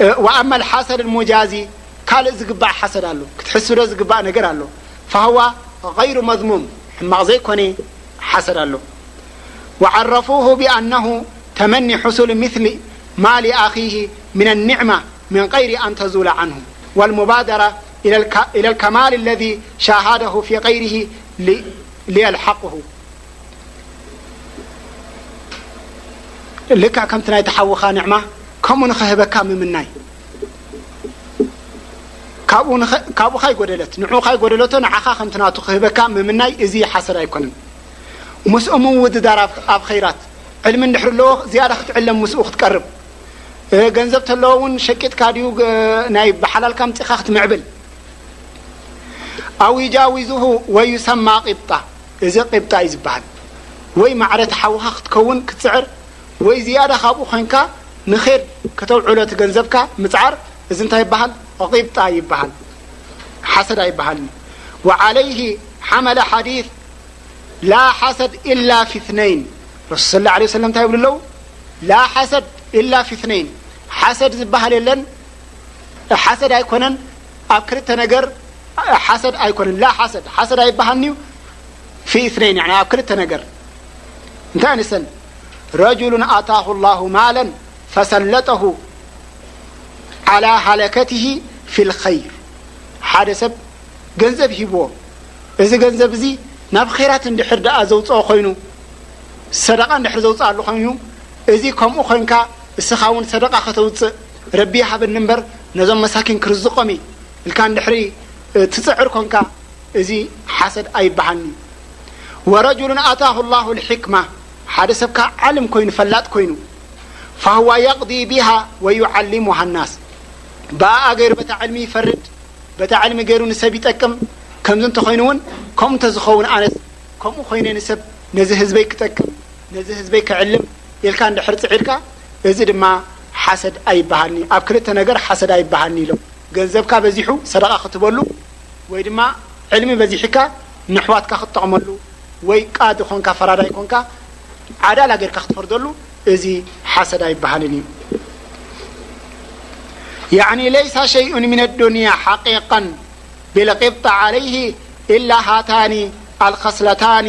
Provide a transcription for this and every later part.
وأما الحسد المجازي ل ب ح لتسنر ل فهو غير مضموم م زيكن ح اله وعرفوه بأنه تمني حصول مثل مالأخيه من النعمة من غير أن تزول عنه والمبادرة الى الكمال الذي شاهده في غيره ليلحقه ልክዕ ከምቲ ናይቲ ሓውኻ ንዕማ ከምኡ ንኽህበካ ምምናይ ካብኡ ካይጎደለት ንዑ ካይጎደለቶ ንዓኻ ከምቲ ናቱ ክህበካ ምምናይ እዚ ሓሰር ኣይኮነን ምስኡ ምውድዳር ኣብ ኸይራት ዕልሚ እንድሕር ኣለዎ ዝያዳ ክትዕለም ምስኡ ክትቀርብ ገንዘብ ተለዎ እውን ሸቂጥካ ድዩ ናይ ብሓላልካ ምፂኻ ክትምዕብል ኣዊጃዊዝሁ ወዩሰማ ቂብጣ እዚ ቂብጣ እዩ ዝበሃል። ወይ ማዕረ እቲ ሓውኻ ክትከውን ክትጽዕር ወይ ዝያዳ ካብኡ ኮይንካ ንኼር ከተውዕሎ እቲ ገንዘብካ ምጽዓር እዚ እንታይ ይበሃል ቂብጣ ይበሃል ሓሰድ ኣይበሃልን እዩ። ወዓለይሂ ሓመለ ሓዲስ ላ ሓሰድ ኢላ ፊ እትነይን ረሱል ሰለላሁ ዓለይሂ ወሰለም እንታይ ይብሉ ኣለዉ ላ ሓሰድ ኢላ ፊ እትነይን ሓሰድ ዝበሃል የለን ሓሰድ ኣይኮነን ኣብ ክልተ ነገር ሓሰድ ኣይኮነን ላ ሓሰድ ሓሰድ ኣይበሃልንዩ ፊ እትነይን ያኒ ኣብ ክልተ ነገር እንታይ ንሰን ረጅሉን ኣታሁ ላሁ ማለን ፈሰለጠሁ ዓላ ሃለከትሂ ፊ ልኸይር ሓደ ሰብ ገንዘብ ሂብዎ እዚ ገንዘብ እዚ ናብ ኼራት እንድሕር ደኣ ዘውፅኦ ኮይኑ ሰደቃ እንድሕር ዘውፅኣሉ ኮይኑ እዚ ከምኡ ኮንካ እስኻ እውን ሰደቃ ከተውፅእ ረቢ ይሃበኒ እምበር ነዞም መሳኪን ክርዝቆም እየ እልካ እንድሕሪ ትፅዕር ኮንካ እዚ ሓሰድ ኣይበሃልን እዩ ወረጁሉን ኣታሁ ላሁ ልሕክማ ሓደ ሰብ ከዓ ዓልም ኮይኑ ፈላጥ ኮይኑ ፋህዋ የቅዲ ቢሃ ወዩዓሊሙሃ ናስ ብኣኣ ገይሩ በታ ዕልሚ ይፈርድ በታ ዕልሚ ገይሩ ንሰብ ይጠቅም ከምዚ እንተኮይኑ እውን ከምኡ እንተዝኸውን ኣነስ ከምኡ ኮይነ ንሰብ ነዚ ህዝበይ ክጠቅም ነዚ ህዝበይ ክዕልም ኢልካ እንድሕር ጽዒርካ እዚ ድማ ሓሰድ ኣይብሃልን'ዩ። ኣብ ክልተ ነገር ሓሰድ ኣይብሃልን'ዩ ኢሎም። ገንዘብካ በዚሑ ሰደቓ ክትህበሉ ወይ ድማ ዕልሚ በዚሒካ ንኣሕዋትካ ክትጠቕመሉ ወይ ቃዲ ኮንካ ፈራዳይ ኮንካ ዓዳላ ጌርካ ክትፈርደሉ እዚ ሓሰድ ኣይብሃልን እዩ። ያዕኒ ለይሳ ሸይኡን ሚን ኣዱንያ ሓቂቀን ቢልቂብጣ ዓለይህ ኢላ ሃታኒ ኣልኸስለታኒ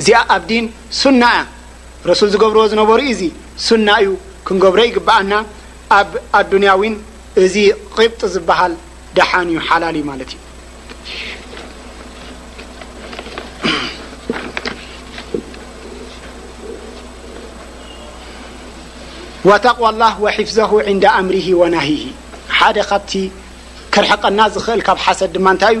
እዚኣ ኣብ ዲን ሱና እያ ረሱል ዝገብርዎ ዝነበሩ ኢዚ ሱና እዩ ክንገብሮ ይግብኣና ኣብ ኣዱንያ ዊን እዚ ቂብጢ ዝብሃል ደሓን እዩ ሓላል እዩ ማለት እዩ። ወተቅዋ ላህ ወሒፍዘሁ ዕንደ ኣምሪሂ ወናሂሂ ሓደ ካብቲ ክርሕቀና ዝኽእል ካብ ሓሰድ ድማ እንታይ እዩ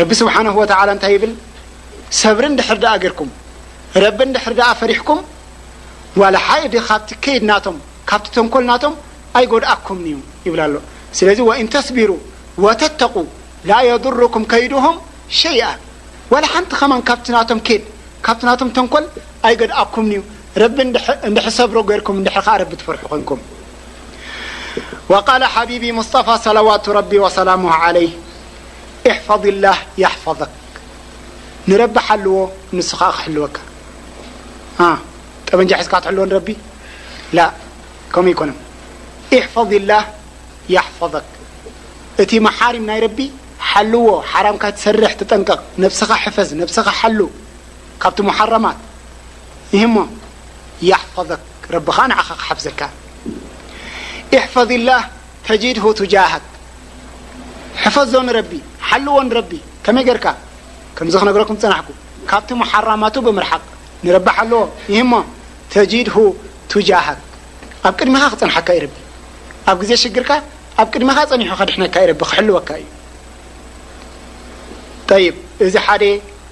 ረቢ ስብሓንሁ ወተዓላ እንታይ ይብል ሰብሪ እንድሕር ደኣ ጌርኩም ረቢ እንድሕር ደኣ ፈሪሕኩም ዋላ ሓይዲ ካብቲ ከይድ ናቶም ካብቲ ተንኮል ናቶም ኣይጎድኣኩም እዩ ይብል ኣሎ ስለዚ ወኢን ተስቢሩ ወተተቁ ላ የድሩኩም ከይድሁም ሸይኣ ዋላ ሓንቲ ከማን ካብቲ ናቶም ኬድ ካብቲ ናቶም ተንኮል ኣይገድኣኩም እዩ ረቢ እንድሕር ሰብሮ ጌርኩም እንድሕር ከዓ ረቢ ትፈርሑ ኮንኩም وقال حبيبي مصطفى صلوات رب وسلامه عليه احفظ الله يحفظك نرب حلዎ نس حلوك ጠبجحز تحلو ر ل كم ي كن احفظ الله يحفظك እت محرم ي رب حلዎ حرمك تسرح تጠنقق نفس حفز نفس حل ካብቲ ሙሓራማት ኢሂሞ ያሕፈዘክ ረቢ ከኣ ንዓካ ክሓፍዘካ ኢሕፈዚላህ ተጂድሁ ቱጃሃክ ሕፈዞ ንረቢ ሓልዎ ንረቢ ከመይ ገርካ ከምዚ ክነግረኩም ጸናሕኩ ካብቲ ሙሓራማቱ ብምርሓቅ ንረቢ ሓልዎ ኢሂሞ ተጂድሁ ቱጃሃክ ኣብ ቅድሚካ ክጸንሓካ እዩ ረቢ ኣብ ግዜ ሽግርካ ኣብ ቅድሚካ ጸኒሑ ከድሕነካ እዩ ረቢ ክሕልወካ እዩ ጠይብ እዚ ሓደ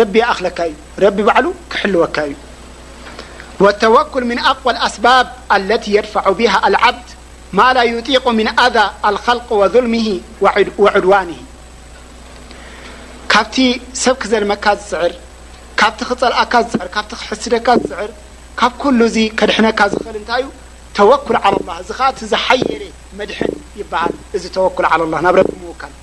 ረቢ ይኣኽለካ እዩ ረቢ ባዕሉ ክሕልወካ እዩ ወተወኩል ምን ኣቅዋ ኣስባብ ኣለቲ የድፋዑ ቢሃ ኣልዓብድ ማ ላ ዩጢቁ ምን ኣዛ ኣልኸልቅ ወዙልምሂ ወዑድዋንሂ ካብቲ ሰብ ክዘልመካ ዝፅዕር ካብቲ ክፀልኣካ ዝፅዕር ካብቲ ክሕስደካ ዝፅዕር ካብ ኩሉ እዚ ከድሕነካ ዝኽእል እንታይ እዩ ተወኩል ዓላ ላህ እዚ ከዓ እቲ ዝሓየለ መድሕን ይበሃል እዚ ተወኩል ዓላ ላህ ናብ ረቢ ምውካል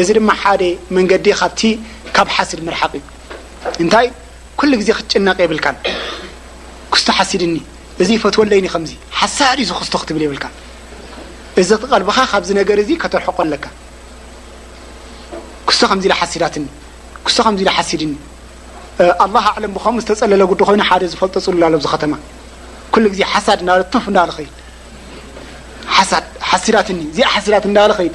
እዚ ድማ ሓደ መንገዲ ካብቲ ካብ ሓስድ ምርሓቅ እዩ እንታይ ኩሉ ግዜ ክትጭነቅ የብልካን ክስቶ ሓሲድኒ እዚ ይፈትወለይኒ ከምዚ ሓሳድ እዩ ዝክስቶ ክትብል የብልካን እዚ ቀልብካ ካብዚ ነገር እዚ ከተርሕቆ ኣለካ ክስቶ ከምዚ ኢላ ሓሲዳትኒ ክስቶ ከምዚ ኢላ ሓሲድኒ ኣላህ ኣዕለም ብከምኡ ዝተጸለለ ጉዲ ኮይኑ ሓደ ዝፈልጦ ጽሉል ኣሎ ኣብዚ ከተማ ኩሉ ግዜ ሓሳድ እንዳበለ ቱፍ እንዳበለ ከይድ ሓሳድ ሓሲዳትኒ እዚኣ ሓሲዳት እንዳበለ ከይድ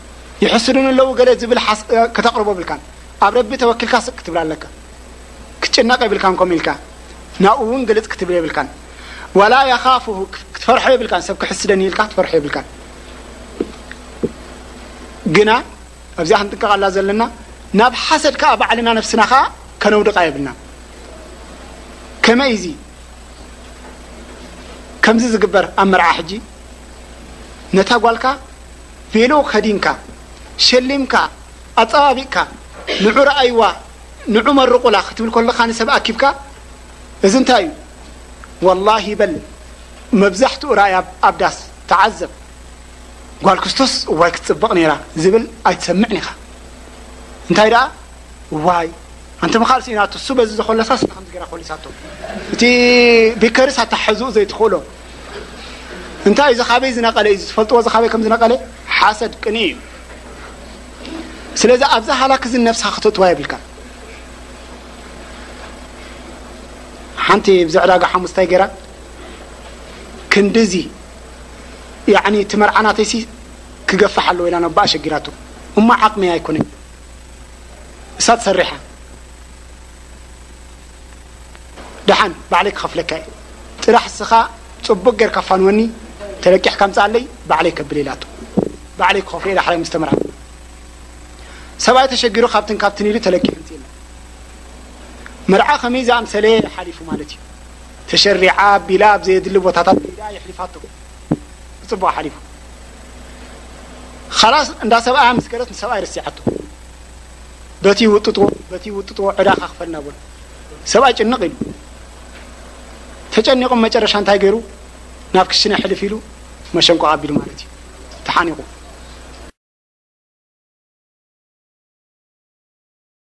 ይሕስዱኒ ኣለዉ ገለ ዝብል ሓሳ ከተቕርቦ የብልካን ኣብ ረቢ ተወኪልካ ስቅ ክትብል ኣለካ ክትጭነቅ የብልካን ኮም ኢልካ ናብኡ እውን ግልጽ ክትብል የብልካን ዋላ የኻፍሁ ክትፈርሖ የብልካን ሰብ ክሕስደኒ ኢልካ ክትፈርሖ የብልካን ግና ኣብዚኣ ክንጥንቀቃላ ዘለና ናብ ሓሰድ ከዓ ባዕልና ነፍስና ከዓ ከነውድቃ የብልናን ከመይ እዚ ከምዚ ዝግበር ኣብ መርዓ ሕጂ ነታ ጓልካ ቬሎ ከዲንካ፣ ሸሊምካ፣ ኣጸባቢቕካ፣ ንዑ ርኣይዋ፣ ንዑ መርቑላ ክትብል ከሎኻ ንሰብ ኣኪብካ እዚ እንታይ እዩ? ወላሂ በል መብዛሕትኡ ርኣይ ኣብ ዳስ ተዓዘብ ጓል ክስቶስ እዋይ ክትጽብቕ ኔራ ዝብል ኣይትሰምዕን ኢኻ። እንታይ ደኣ እዋይ ኣንተ ምኻል ሲኢናቶ እሱ በዚ ዘኾለሳስ ንኸምዚ ጌራ ኮሊሳቶ እቲ ቢከርስ ኣተሓሕዝኡ ዘይትኽእሎ። እንታይ እዚ ካበይ ዝነቀለ እዩ ዝፈልጥዎ እዚ ካበይ ከም ዝነቀለ ሓሰድ ቅንኢ እዩ ስለዚ ኣብዚ ሃላክ እዚ ነፍስኻ ክተእትዋ የብልካ ሓንቲ ብዚ ዕዳጋ ሓሙስ እንታይ ገይራ ክንዲዚ ያዕኒ እቲ መርዓ ናተይሲ ክገፋሕ ኣለዎ ኢላ ነቦኣ ሸጊራቶ እሞ ዓቕሚ ኣይኮነን እሳ ትሰርሕ እያ ደሓን ባዕለይ ክኸፍለካ እየ ጥራሕ እስኻ ፅቡቕ ጌርካ ኣፋንወኒ ተለቂሕካ ኣምፀኣለይ ባዕለይ ከብል ኢላቶ ባዕለይ ክኸፍሎ እየ ዳሕራይ ምስ ተመርዓውና ሰብኣይ ተሸጊሩ ካብትን ካብትን ኢሉ ተለቂሑ ኣምፅእና መርዓ ከመይ ዝኣምሰለ ሓሊፉ ማለት እዩ ተሸሪዓ ኣቢላ ኣብ ዘየድሊ ቦታታት ከይዳ የሕሊፋቶ ብፅቡቕ ሓሊፉ ካላስ እንዳ ሰብኣያ ምስ ገለት ንሰብኣይ ረሲዓቶ በቲ ይውጥጥዎ በቲ ይውጥጥዎ ዕዳ ካኽፈልና በሉ። ሰብኣይ ጭንቕ ኢሉ ተጨኒቑም መጨረሻ እንታይ ገይሩ ናብ ክሽነ ሕልፍ ኢሉ መሸንቆ ኣቢሉ ማለት እዩ ተሓኒቑ